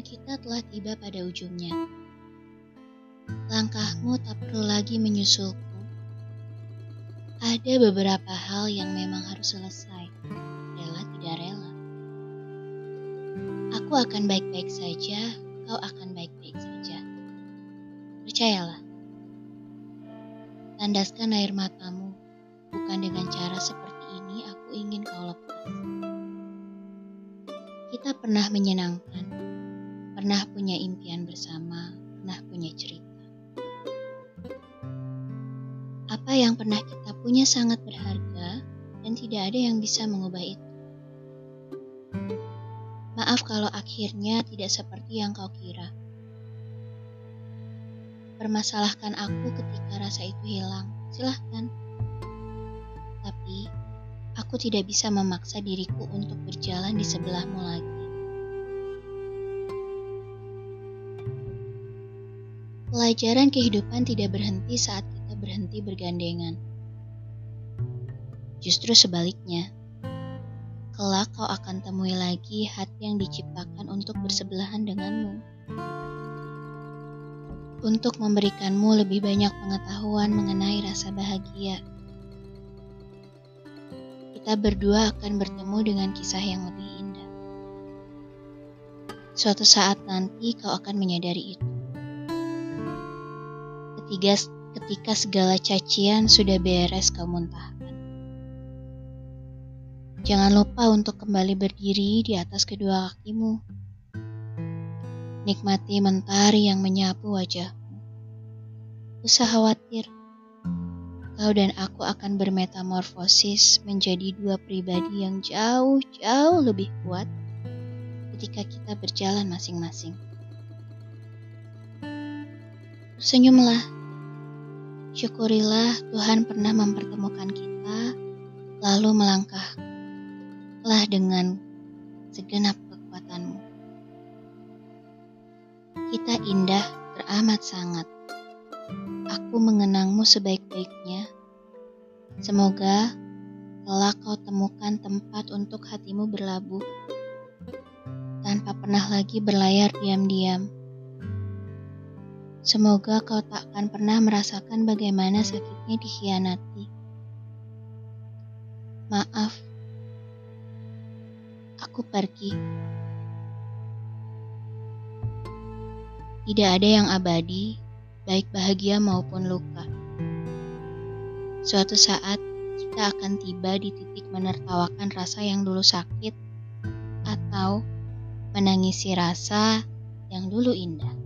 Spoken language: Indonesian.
kita telah tiba pada ujungnya. Langkahmu tak perlu lagi menyusulku. Ada beberapa hal yang memang harus selesai, rela tidak rela. Aku akan baik-baik saja, kau akan baik-baik saja. Percayalah. Tandaskan air matamu, bukan dengan cara seperti ini aku ingin kau lepas. Kita pernah menyenangkan, pernah punya impian bersama, pernah punya cerita. Apa yang pernah kita punya sangat berharga dan tidak ada yang bisa mengubah itu. Maaf kalau akhirnya tidak seperti yang kau kira. Permasalahkan aku ketika rasa itu hilang, silahkan. Tapi, aku tidak bisa memaksa diriku untuk berjalan di sebelahmu lagi. Pelajaran kehidupan tidak berhenti saat kita berhenti bergandengan. Justru sebaliknya, kelak kau akan temui lagi hati yang diciptakan untuk bersebelahan denganmu. Untuk memberikanmu lebih banyak pengetahuan mengenai rasa bahagia. Kita berdua akan bertemu dengan kisah yang lebih indah. Suatu saat nanti kau akan menyadari itu. Ketiga, ketika segala cacian sudah beres kau muntahkan. Jangan lupa untuk kembali berdiri di atas kedua kakimu. Nikmati mentari yang menyapu wajahmu. Usah khawatir, kau dan aku akan bermetamorfosis menjadi dua pribadi yang jauh-jauh lebih kuat ketika kita berjalan masing-masing. Tersenyumlah Syukurilah Tuhan pernah mempertemukan kita, lalu melangkahlah dengan segenap kekuatanmu. Kita indah teramat sangat. Aku mengenangmu sebaik-baiknya. Semoga kelak kau temukan tempat untuk hatimu berlabuh tanpa pernah lagi berlayar diam-diam Semoga kau tak akan pernah merasakan bagaimana sakitnya dikhianati. Maaf, aku pergi. Tidak ada yang abadi, baik bahagia maupun luka. Suatu saat kita akan tiba di titik menertawakan rasa yang dulu sakit atau menangisi rasa yang dulu indah.